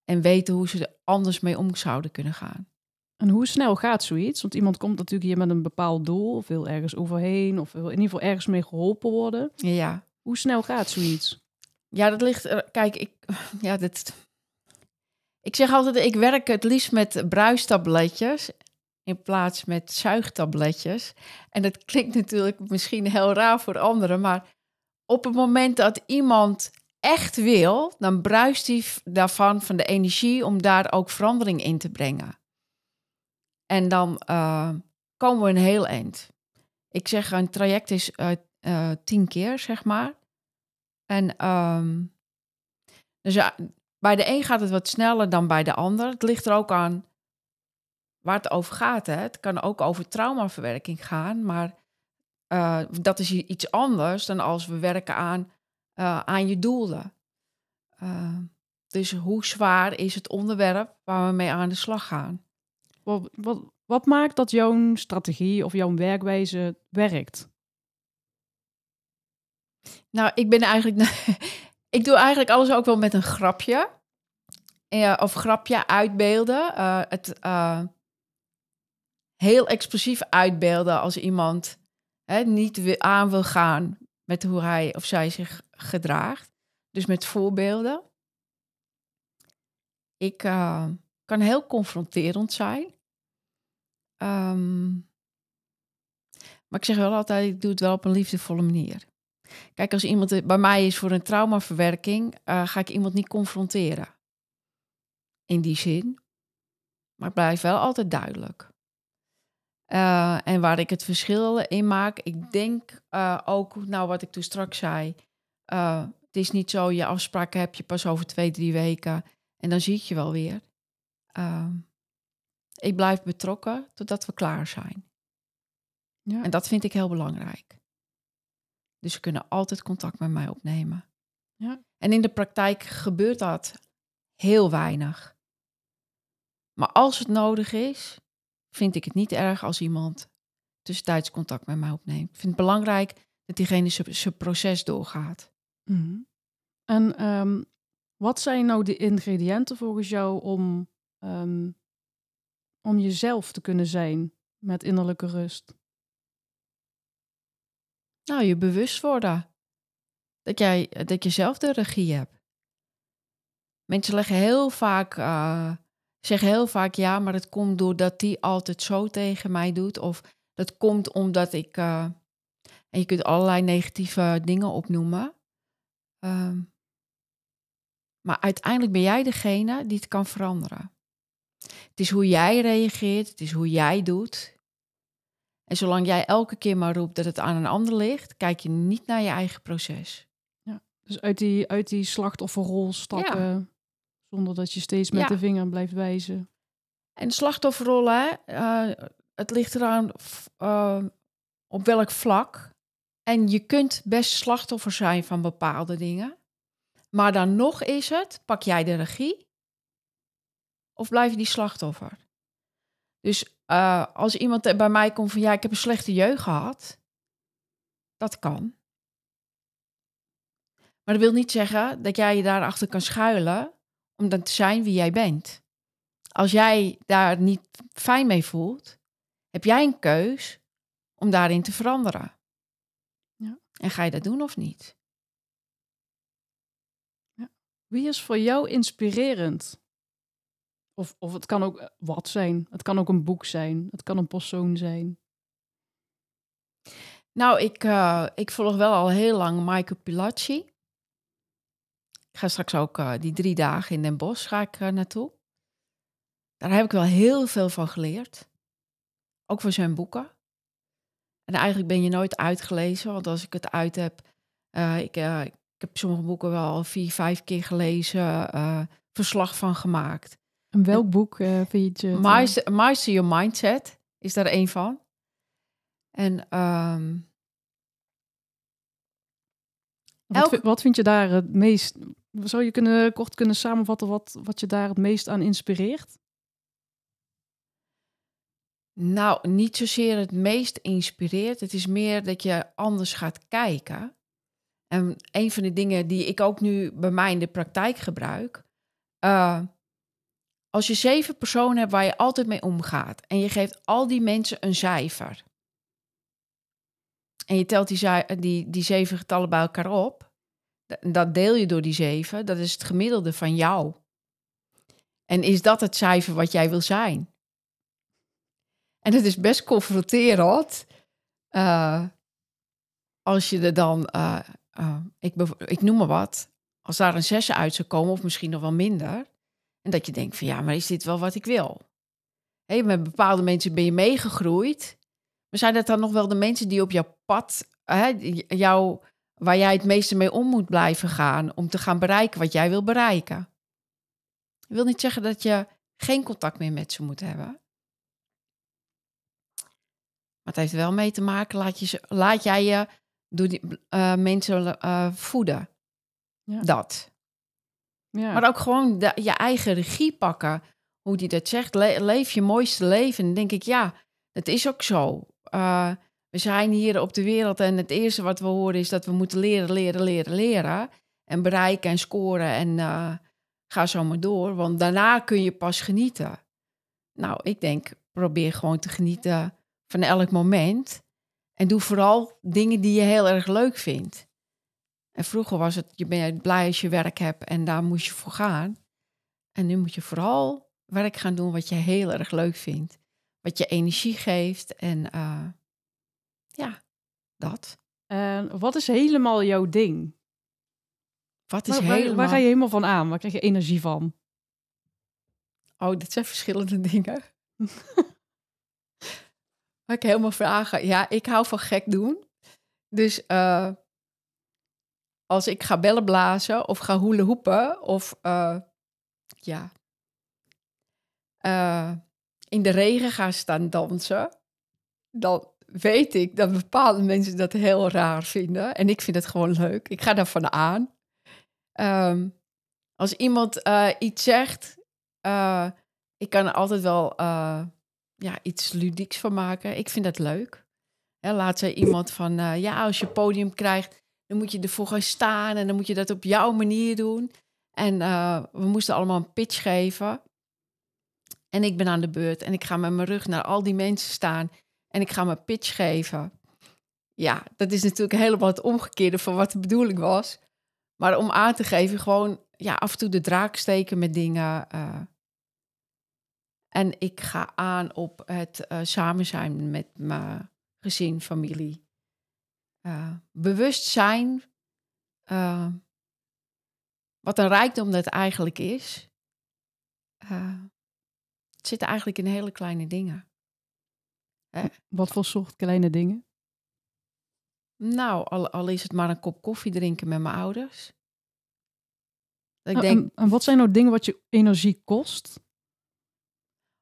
En weten hoe ze er anders mee om zouden kunnen gaan. En hoe snel gaat zoiets? Want iemand komt natuurlijk hier met een bepaald doel, of wil ergens overheen, of wil in ieder geval ergens mee geholpen worden. Ja, Hoe snel gaat zoiets? ja dat ligt. er- Kijk, ik, ja, dit, ik zeg altijd: ik werk het liefst met bruistabletjes in plaats met zuigtabletjes. En dat klinkt natuurlijk misschien heel raar voor anderen, maar op het moment dat iemand echt wil, dan bruist hij daarvan van de energie om daar ook verandering in te brengen. En dan eh, komen we een heel eind. Ik zeg, een traject is eh, eh, tien keer, zeg maar. En ehm, dus ja, bij de een gaat het wat sneller dan bij de ander. Het ligt er ook aan waar het over gaat. Hè. Het kan ook over traumaverwerking gaan, maar dat is iets anders dan als we werken aan, aan je doelen. Dus hoe zwaar is het onderwerp waar we mee aan de slag gaan? Wat, wat, wat maakt dat jouw strategie of jouw werkwijze werkt? Nou, ik ben eigenlijk. ik doe eigenlijk alles ook wel met een grapje. Ja, of grapje uitbeelden. Eh, het eh, heel explosief uitbeelden als iemand hè, niet aan wil gaan met hoe hij of zij zich gedraagt. Dus met voorbeelden. Ik eh, kan heel confronterend zijn. Ehm, maar ik zeg wel altijd, ik doe het wel op een liefdevolle manier. Kijk, als iemand bij mij is voor een traumaverwerking, eh, ga ik iemand niet confronteren. In die zin. Maar ik blijf wel altijd duidelijk. Eh, en waar ik het verschil in maak, ik denk eh, ook, nou wat ik toen straks zei, het is niet zo, je afspraken heb je pas over twee, drie weken en dan zie ik je wel weer. Eh, ik blijf betrokken totdat we klaar zijn. Ja. En dat vind ik heel belangrijk. Dus ze kunnen altijd contact met mij opnemen. Ja. En in de praktijk gebeurt dat heel weinig. Maar als het nodig is, vind ik het niet erg als iemand tussentijds contact met mij opneemt. Ik vind het belangrijk dat diegene zijn- proces doorgaat. Mhm. En ehm, wat zijn nou de ingrediënten volgens jou om, ehm, om jezelf te kunnen zijn met innerlijke rust? Nou, je bewust worden. Dat, jij, dat je zelf de regie hebt. Mensen leggen heel vaak, eh, zeggen heel vaak ja, maar het komt doordat die altijd zo tegen mij doet. Of dat komt omdat ik. eh, en je kunt allerlei negatieve dingen opnoemen. Ehm, maar uiteindelijk ben jij degene die het kan veranderen. Het is hoe jij reageert, het is hoe jij doet. En zolang jij elke keer maar roept dat het aan een ander ligt, kijk je niet naar je eigen proces. Dus uit die, uit die slachtofferrol stappen, zonder dat je steeds met Ja. de vinger blijft wijzen. En slachtofferrollen, hè, eh, het ligt eraan eh, op welk vlak. En je kunt best slachtoffer zijn van bepaalde dingen. Maar dan nog is het, pak jij de regie of blijf je die slachtoffer? Dus uh, als iemand bij mij komt van ja, ik heb een slechte jeugd gehad, dat kan. Maar dat wil niet zeggen dat jij je daarachter kan schuilen om dan te zijn wie jij bent. Als jij daar niet fijn mee voelt, heb jij een keus om daarin te veranderen. Ja. En ga je dat doen of niet? Ja. Wie is voor jou inspirerend? Of, of het kan ook eh, wat zijn. Het kan ook een boek zijn. Het kan een persoon zijn. Nou, ik, uh, ik volg wel al heel lang Michael Pilacci. Ik ga straks ook uh, die drie dagen in Den Bosch ga ik, naartoe. Daar heb ik wel heel veel van geleerd. Ook van zijn boeken. En eigenlijk ben je nooit uitgelezen, want als ik het uit heb, ik, ik heb sommige boeken wel vier, vijf keer gelezen, verslag van gemaakt. En welk boek uh, vind je? Master, Master Your Mindset is daar een van. En um, wat, elk... wat, vind je daar het meest? Zou je kunnen, kort kunnen samenvatten wat, wat je daar het meest aan inspireert? Nou, niet zozeer het meest inspireert. Het is meer dat je anders gaat kijken. En een van de dingen die ik ook nu bij mij in de praktijk gebruik. Uh, als je zeven personen hebt waar je altijd mee omgaat en je geeft al die mensen een cijfer. En je telt die, die, die zeven getallen bij elkaar op. Dat deel je door die zeven. Dat is het gemiddelde van jou. En is dat het cijfer wat jij wil zijn? En het is best confronterend. Uh, als je er dan, uh, uh, ik, ik noem maar wat, als daar een zes uit zou komen, of misschien nog wel minder, en dat je denkt van ja, maar is dit wel wat ik wil? Hey, met bepaalde mensen ben je meegegroeid. Maar zijn dat dan nog wel de mensen die op jouw pad, hè, jou, waar jij het meeste mee om moet blijven gaan om te gaan bereiken wat jij wil bereiken? Ik wil niet zeggen dat je geen contact meer met ze moet hebben. Maar het heeft wel mee te maken, laat, je, laat jij je door die uh, mensen uh, voeden. Ja. Dat. Maar ook gewoon je eigen regie pakken. Hoe die dat zegt, leef je mooiste leven. En dan denk ik, ja, dat is ook zo. Uh, we zijn hier op de wereld en het eerste wat we horen is dat we moeten leren, leren, leren, leren. En bereiken en scoren en uh, ga zo maar door. Want daarna kun je pas genieten. Nou, ik denk, probeer gewoon te genieten van elk moment. En doe vooral dingen die je heel erg leuk vindt. En vroeger was het, je bent blij als je werk hebt en daar moest je voor gaan. En nu moet je vooral werk gaan doen wat je heel erg leuk vindt. Wat je energie geeft en uh, ja, dat. En wat is helemaal jouw ding? Wat is waar, helemaal... Waar ga je helemaal van aan? Waar krijg je energie van? Oh, dit zijn verschillende dingen. Waar ik helemaal vragen. Ja, ik hou van gek doen. Dus uh, als ik ga bellen blazen of ga hoelen hoepen of uh, ja, uh, in de regen gaan staan dansen, dan weet ik dat bepaalde mensen dat heel raar vinden. En ik vind het gewoon leuk. Ik ga daarvan aan. Um, als iemand uh, iets zegt, ik kan er altijd wel ja, iets ludieks van maken. Ik vind dat leuk. Laat ze iemand van, ja, als je podium krijgt, dan moet je ervoor gaan staan en dan moet je dat op jouw manier doen. En uh, we moesten allemaal een pitch geven. En ik ben aan de beurt en ik ga met mijn rug naar al die mensen staan en ik ga mijn pitch geven. Ja, dat is natuurlijk helemaal het omgekeerde van wat de bedoeling was. Maar om aan te geven, gewoon ja, af en toe de draak steken met dingen. Uh. En ik ga aan op het uh, samen zijn met mijn gezin, familie uh, bewustzijn, uh, wat een rijkdom dat eigenlijk is, uh, het zit eigenlijk in hele kleine dingen. Wat voor soort kleine dingen? Nou, al, al, is het maar een kop koffie drinken met mijn ouders. Ik nou, denk, en, en, wat zijn nou dingen wat je energie kost?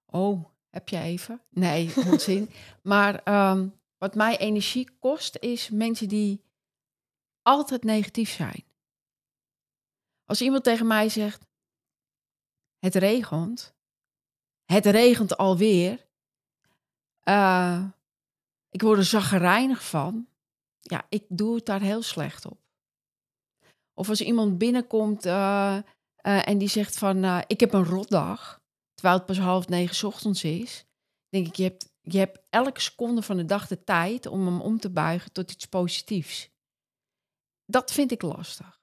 Oh, heb je even? Nee, onzin. maar um, wat mij energie kost, is mensen die altijd negatief zijn. Als iemand tegen mij zegt: Het regent, het regent alweer, Uh, ik word er zaggerijnig van. Ja, ik doe het daar heel slecht op. Of als iemand binnenkomt uh, uh, en die zegt van... ik heb een rotdag, terwijl het pas half negen ochtends is... denk ik, je hebt, je hebt elke seconde van de dag de tijd... om hem om te buigen tot iets positiefs. Dat vind ik lastig.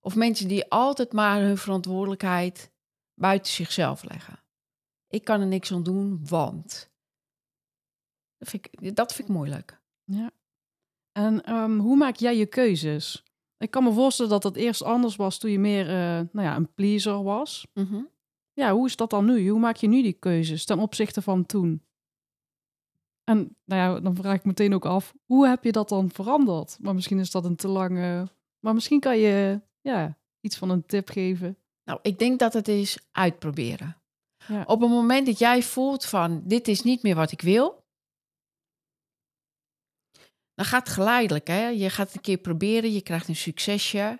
Of mensen die altijd maar hun verantwoordelijkheid buiten zichzelf leggen. Ik kan er niks aan doen, want. Dat vind ik, dat vind ik moeilijk. Ja. En um, hoe maak jij je keuzes? Ik kan me voorstellen dat dat eerst anders was toen je meer uh, nou ja, een pleaser was. Mm -hmm. Ja, hoe is dat dan nu? Hoe maak je nu die keuzes ten opzichte van toen? En nou ja, dan vraag ik meteen ook af, hoe heb je dat dan veranderd? Maar misschien is dat een te lange... Maar misschien kan je ja, iets van een tip geven. Nou, ik denk dat het is uitproberen. Ja. Op het moment dat jij voelt van dit is niet meer wat ik wil, dan gaat het geleidelijk. Hè? Je gaat het een keer proberen, je krijgt een succesje.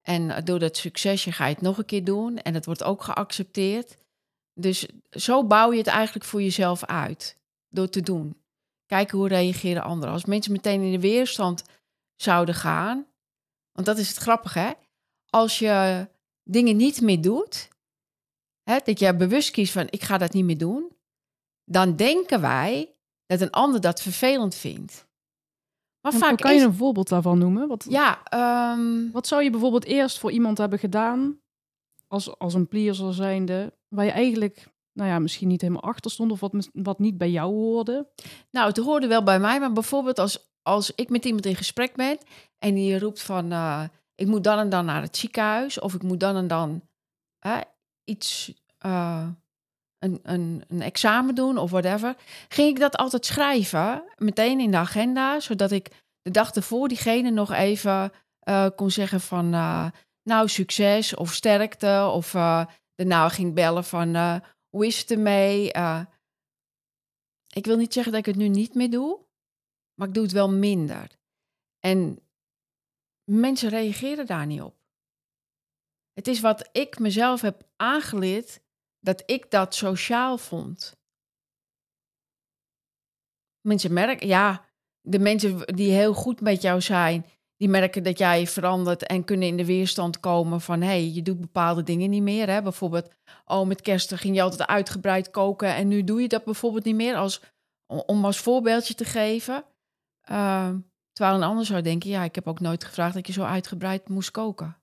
En door dat succesje ga je het nog een keer doen en het wordt ook geaccepteerd. Dus zo bouw je het eigenlijk voor jezelf uit, door te doen. Kijken hoe reageren anderen. Als mensen meteen in de weerstand zouden gaan, want dat is het grappige, hè? Als je dingen niet meer doet, hè, dat je bewust kiest van ik ga dat niet meer doen, dan denken wij dat een ander dat vervelend vindt. Maar vaak kan je een voorbeeld daarvan noemen? Wat, ja, um... wat zou je bijvoorbeeld eerst voor iemand hebben gedaan, als, als een pleaser zijnde, waar je eigenlijk nou ja, misschien niet helemaal achter stond of wat, wat niet bij jou hoorde? Nou, het hoorde wel bij mij, maar bijvoorbeeld als, als ik met iemand in gesprek ben en die roept van uh, ik moet dan en dan naar het ziekenhuis of ik moet dan en dan iets, uh, een, een, een examen doen of whatever, ging ik dat altijd schrijven, meteen in de agenda, zodat ik de dag ervoor diegene nog even uh, kon zeggen van nou succes of sterkte of daarna ging bellen van hoe is het ermee? ik wil niet zeggen dat ik het nu niet meer doe, maar ik doe het wel minder. En mensen reageren daar niet op. Het is wat ik mezelf heb aangeleerd dat ik dat sociaal vond. Mensen merken, ja, de mensen die heel goed met jou zijn, die merken dat jij verandert en kunnen in de weerstand komen van hé, hey, je doet bepaalde dingen niet meer. Hè? Bijvoorbeeld, oh, met kerst ging je altijd uitgebreid koken en nu doe je dat bijvoorbeeld niet meer. Als, om als voorbeeldje te geven. Uh, Terwijl een ander zou denken, ja, ik heb ook nooit gevraagd dat je zo uitgebreid moest koken.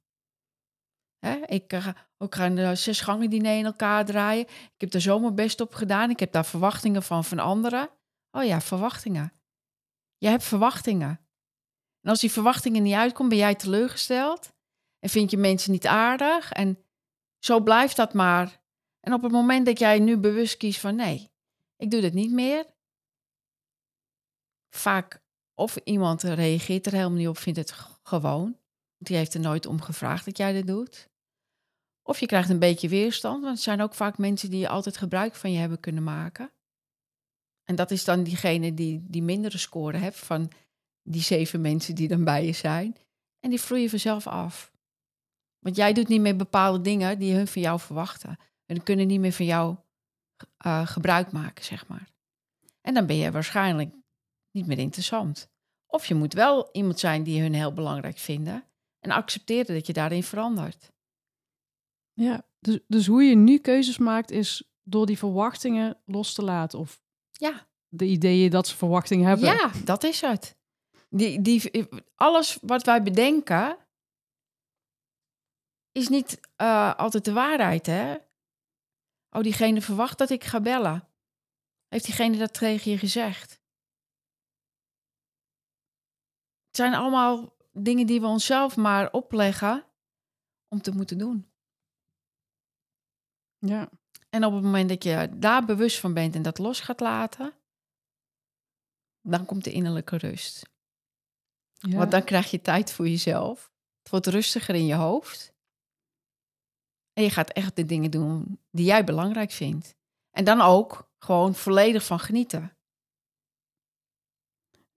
Hè? Ik uh, ook ga zes gangen diner in elkaar draaien. Ik heb er zo mijn best op gedaan. Ik heb daar verwachtingen van van anderen. Oh ja, verwachtingen. Je hebt verwachtingen. En als die verwachtingen niet uitkomen, ben jij teleurgesteld. En vind je mensen niet aardig. En zo blijft dat maar. En op het moment dat jij nu bewust kiest van nee, ik doe dit niet meer. Vaak of iemand reageert er helemaal niet op, vindt het gewoon. Die heeft er nooit om gevraagd dat jij dit doet. Of je krijgt een beetje weerstand, want het zijn ook vaak mensen die altijd gebruik van je hebben kunnen maken. En dat is dan diegene die, die mindere score heeft van die zeven mensen die dan bij je zijn. En die vloeien vanzelf af. Want jij doet niet meer bepaalde dingen die hun van jou verwachten. En kunnen niet meer van jou uh, gebruik maken, zeg maar. En dan ben je waarschijnlijk niet meer interessant. Of je moet wel iemand zijn die hun heel belangrijk vinden en accepteren dat je daarin verandert. Ja, dus, dus hoe je nu keuzes maakt is door die verwachtingen los te laten of ja. de ideeën dat ze verwachtingen hebben. Ja, dat is het. Die, die, alles wat wij bedenken is niet uh, altijd de waarheid, hè? Oh, diegene verwacht dat ik ga bellen. Heeft diegene dat tegen je gezegd? Het zijn allemaal dingen die we onszelf maar opleggen om te moeten doen. Ja. En op het moment dat je daar bewust van bent en dat los gaat laten, dan komt de innerlijke rust. Ja. Want dan krijg je tijd voor jezelf. Het wordt rustiger in je hoofd. En je gaat echt de dingen doen die jij belangrijk vindt. En dan ook gewoon volledig van genieten.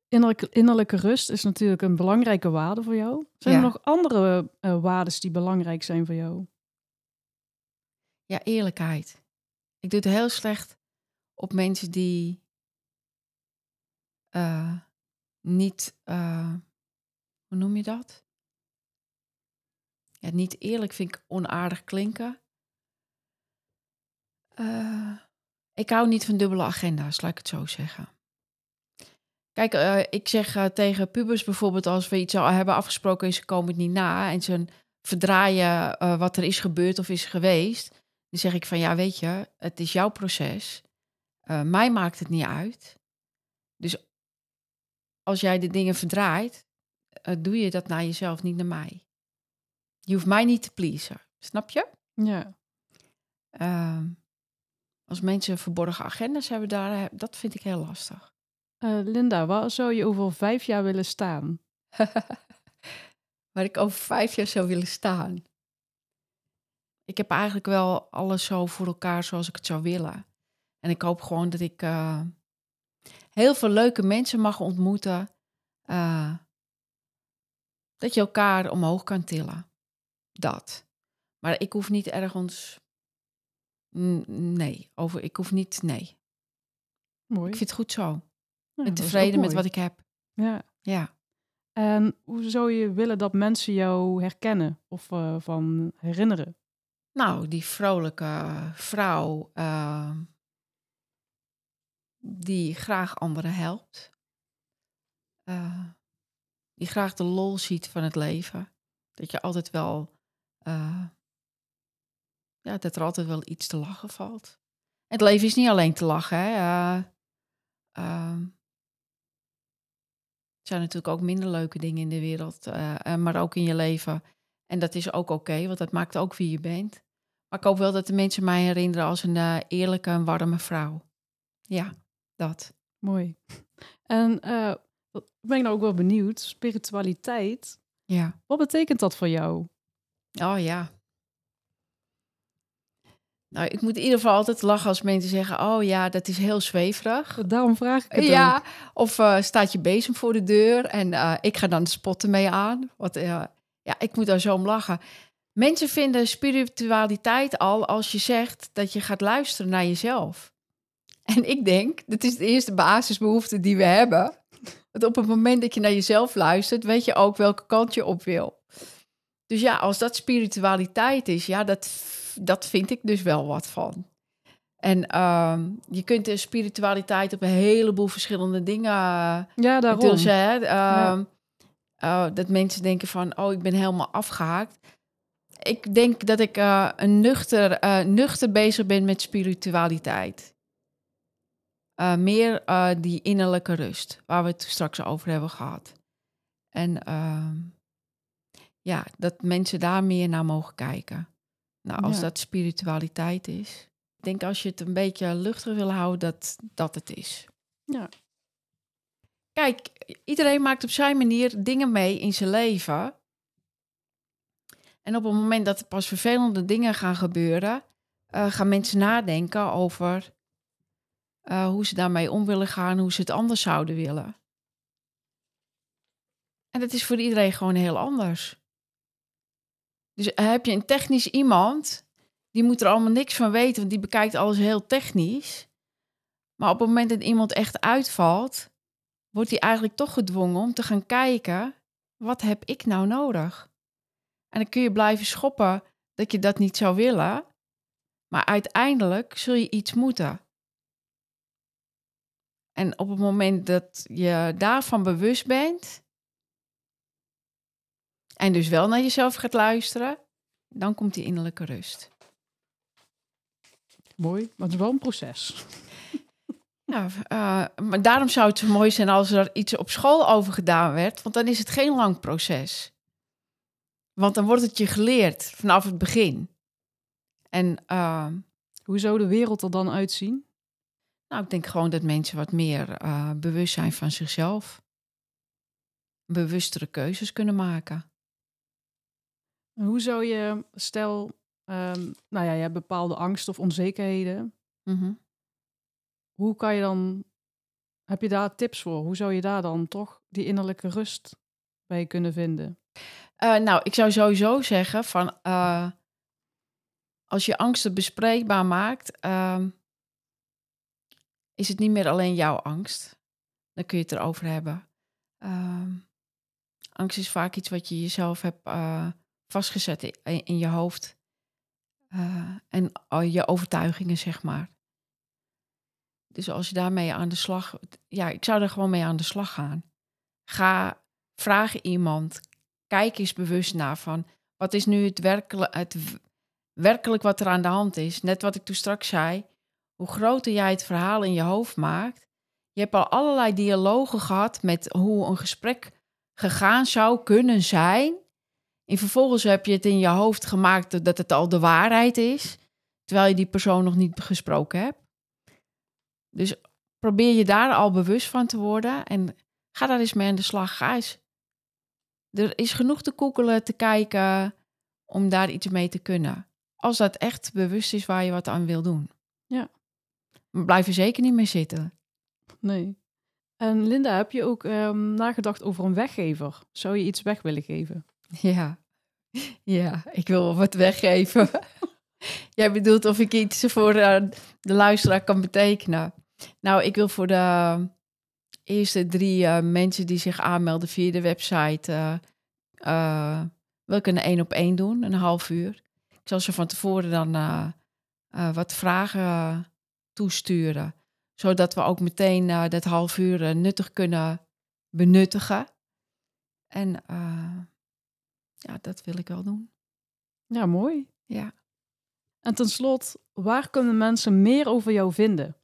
Innerlijke, innerlijke rust is natuurlijk een belangrijke waarde voor jou. Zijn er nog andere uh, waarden die belangrijk zijn voor jou? Ja, eerlijkheid. Ik doe het heel slecht op mensen die eh, niet, eh, hoe noem je dat? Ja, niet eerlijk vind ik onaardig klinken. Eh, ik hou niet van dubbele agenda's, laat ik het zo zeggen. Kijk, eh, ik zeg eh, tegen pubers bijvoorbeeld, als we iets al hebben afgesproken en ze komen het niet na en ze verdraaien wat er is gebeurd of is geweest, dan zeg ik van ja, weet je, het is jouw proces. Mij maakt het niet uit. Dus als jij de dingen verdraait, eh, doe je dat naar jezelf, niet naar mij. Je hoeft mij niet te pleasen, snap je? Ja. Ehm, als mensen verborgen agendas hebben, daar, dat vind ik heel lastig. Eh, Linda, waar zou je over vijf jaar willen staan? Waar ik over vijf jaar zou willen staan. Ik heb eigenlijk wel alles zo voor elkaar zoals ik het zou willen. En ik hoop gewoon dat ik eh, heel veel leuke mensen mag ontmoeten. Dat je elkaar omhoog kan tillen. Dat. Maar ik hoef niet ergens. Nee, over, ik hoef niet. Nee. Mooi. Ik vind het goed zo. Ja, ook tevreden met wat ik heb. Ja. Ja. En hoe zou je willen dat mensen jou herkennen of eh, van herinneren? Nou, die vrolijke vrouw eh, die graag anderen helpt. Eh, die graag de lol ziet van het leven. Dat je altijd wel, eh, ja, dat er altijd wel iets te lachen valt. Het leven is niet alleen te lachen, hè. Eh, ehm, zijn natuurlijk ook minder leuke dingen in de wereld, eh, maar ook in je leven. En dat is ook oké, want dat maakt ook wie je bent. Maar ik hoop wel dat de mensen mij herinneren als een eerlijke warme vrouw. Ja, dat. Mooi. En ben ik nou ook wel benieuwd, spiritualiteit, Ja. wat betekent dat voor jou? Oh ja. Nou, ik moet in ieder geval altijd lachen als mensen zeggen: Oh ja, dat is heel zweverig. Daarom vraag ik het Ja, ook. of eh, staat je bezem voor de deur en eh, ik ga dan de spotten mee aan. Wat, eh, ja, ik moet daar zo om lachen. Mensen vinden spiritualiteit al als je zegt dat je gaat luisteren naar jezelf. En ik denk, dat is de eerste basisbehoefte die we hebben. Want op het moment dat je naar jezelf luistert, weet je ook welke kant je op wil. Dus ja, als dat spiritualiteit is, ja, dat, dat vind ik dus wel wat van. En ehm, je kunt de spiritualiteit op een heleboel verschillende dingen eh, Ja, daarom. hè, ehm, eh, dat mensen denken van, oh, ik ben helemaal afgehaakt. Ik denk dat ik eh, een nuchter, eh, nuchter bezig ben met spiritualiteit. Eh, meer eh, die innerlijke rust, waar we het straks over hebben gehad. En ehm, ja, dat mensen daar meer naar mogen kijken. Nou, als Ja. dat spiritualiteit is. Ik denk als je het een beetje luchtig wil houden, dat dat het is. Ja. Kijk, iedereen maakt op zijn manier dingen mee in zijn leven. En op het moment dat er pas vervelende dingen gaan gebeuren, eh, gaan mensen nadenken over eh, hoe ze daarmee om willen gaan, hoe ze het anders zouden willen. En dat is voor iedereen gewoon heel anders. Dus heb je een technisch iemand, die moet er allemaal niks van weten, want die bekijkt alles heel technisch. Maar op het moment dat iemand echt uitvalt, wordt hij eigenlijk toch gedwongen om te gaan kijken, wat heb ik nou nodig? En dan kun je blijven schoppen dat je dat niet zou willen, maar uiteindelijk zul je iets moeten. En op het moment dat je daarvan bewust bent, en dus wel naar jezelf gaat luisteren, dan komt die innerlijke rust. Mooi, maar het is wel een proces. Nou, eh, maar daarom zou het zo mooi zijn als er iets op school over gedaan werd, want dan is het geen lang proces. Want dan wordt het je geleerd vanaf het begin. En eh, Hoe zou de wereld er dan uitzien? Nou, ik denk gewoon dat mensen wat meer eh, bewust zijn van zichzelf. Bewustere keuzes kunnen maken. En Hoe zou je, stel, ehm, nou ja, je hebt bepaalde angst of onzekerheden. Mhm. Hoe kan je dan, heb je daar tips voor? Hoe zou je daar dan toch die innerlijke rust bij kunnen vinden? Eh, nou, ik zou sowieso zeggen van eh, als je angsten bespreekbaar maakt, ehm, is het niet meer alleen jouw angst. dan kun je het erover hebben. Ehm, angst is vaak iets wat je jezelf hebt uh, vastgezet in, in, je hoofd. Uh, en je overtuigingen, zeg maar. Dus als je daarmee aan de slag... Ja, ik zou er gewoon mee aan de slag gaan. Ga, vraag iemand. Kijk eens bewust naar van... Wat is nu het, het werkelijk wat er aan de hand is? Net wat ik toen straks zei. Hoe groter jij het verhaal in je hoofd maakt... Je hebt al allerlei dialogen gehad met hoe een gesprek gegaan zou kunnen zijn. En vervolgens heb je het in je hoofd gemaakt dat het al de waarheid is, terwijl je die persoon nog niet gesproken hebt. Dus probeer je daar al bewust van te worden en ga daar eens mee aan de slag. Ga eens. Er is genoeg te koekelen, te kijken om daar iets mee te kunnen. Als dat echt bewust is waar je wat aan wil doen. Blijf er zeker niet mee zitten. Nee. En Linda, heb je ook um, nagedacht over een weggever? Zou je iets weg willen geven? Ja, ja ik wil wat weggeven. Jij bedoelt of ik iets voor uh, de luisteraar kan betekenen. Nou, ik wil voor de eerste drie uh, mensen die zich aanmelden via de website... Uh, wil ik een één op één doen, een half uur. Ik zal ze van tevoren dan wat vragen toesturen zodat we ook meteen uh, dat half uur uh, nuttig kunnen benuttigen. En uh, ja, dat wil ik wel doen. Ja, mooi. Ja. En ten slotte, waar kunnen mensen meer over jou vinden?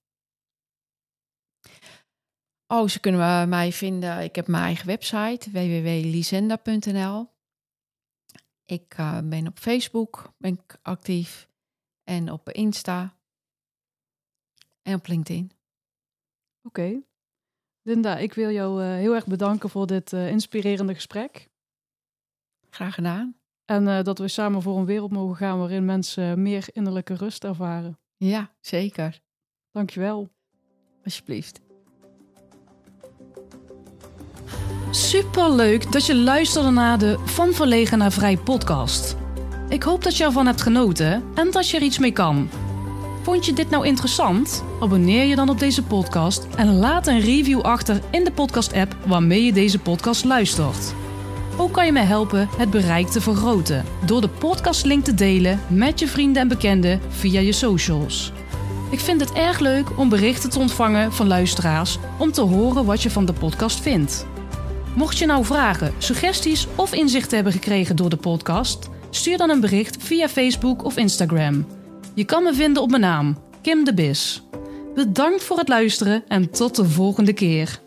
Oh, ze kunnen mij vinden. Ik heb mijn eigen website www.lisenda.nl. Ik ben op Facebook ben ik actief en op Insta en op LinkedIn. Oké. Linda, ik wil jou uh, heel erg bedanken voor dit uh, inspirerende gesprek. Graag gedaan. En uh, dat we samen voor een wereld mogen gaan waarin mensen meer innerlijke rust ervaren. Ja, zeker. Dankjewel. Alsjeblieft. Superleuk dat je luisterde naar de Van Verlegen naar Vrij podcast. Ik hoop dat je ervan hebt genoten en dat je er iets mee kan. Vond je dit nou interessant? Abonneer je dan op deze podcast en laat een review achter in de podcast-app waarmee je deze podcast luistert. Ook kan je mij helpen het bereik te vergroten door de podcastlink te delen met je vrienden en bekenden via je socials. Ik vind het erg leuk om berichten te ontvangen van luisteraars om te horen wat je van de podcast vindt. Mocht je nou vragen, suggesties of inzichten hebben gekregen door de podcast, stuur dan een bericht via Facebook of Instagram. Je kan me vinden op mijn naam, Kim de Bis. Bedankt voor het luisteren en tot de volgende keer.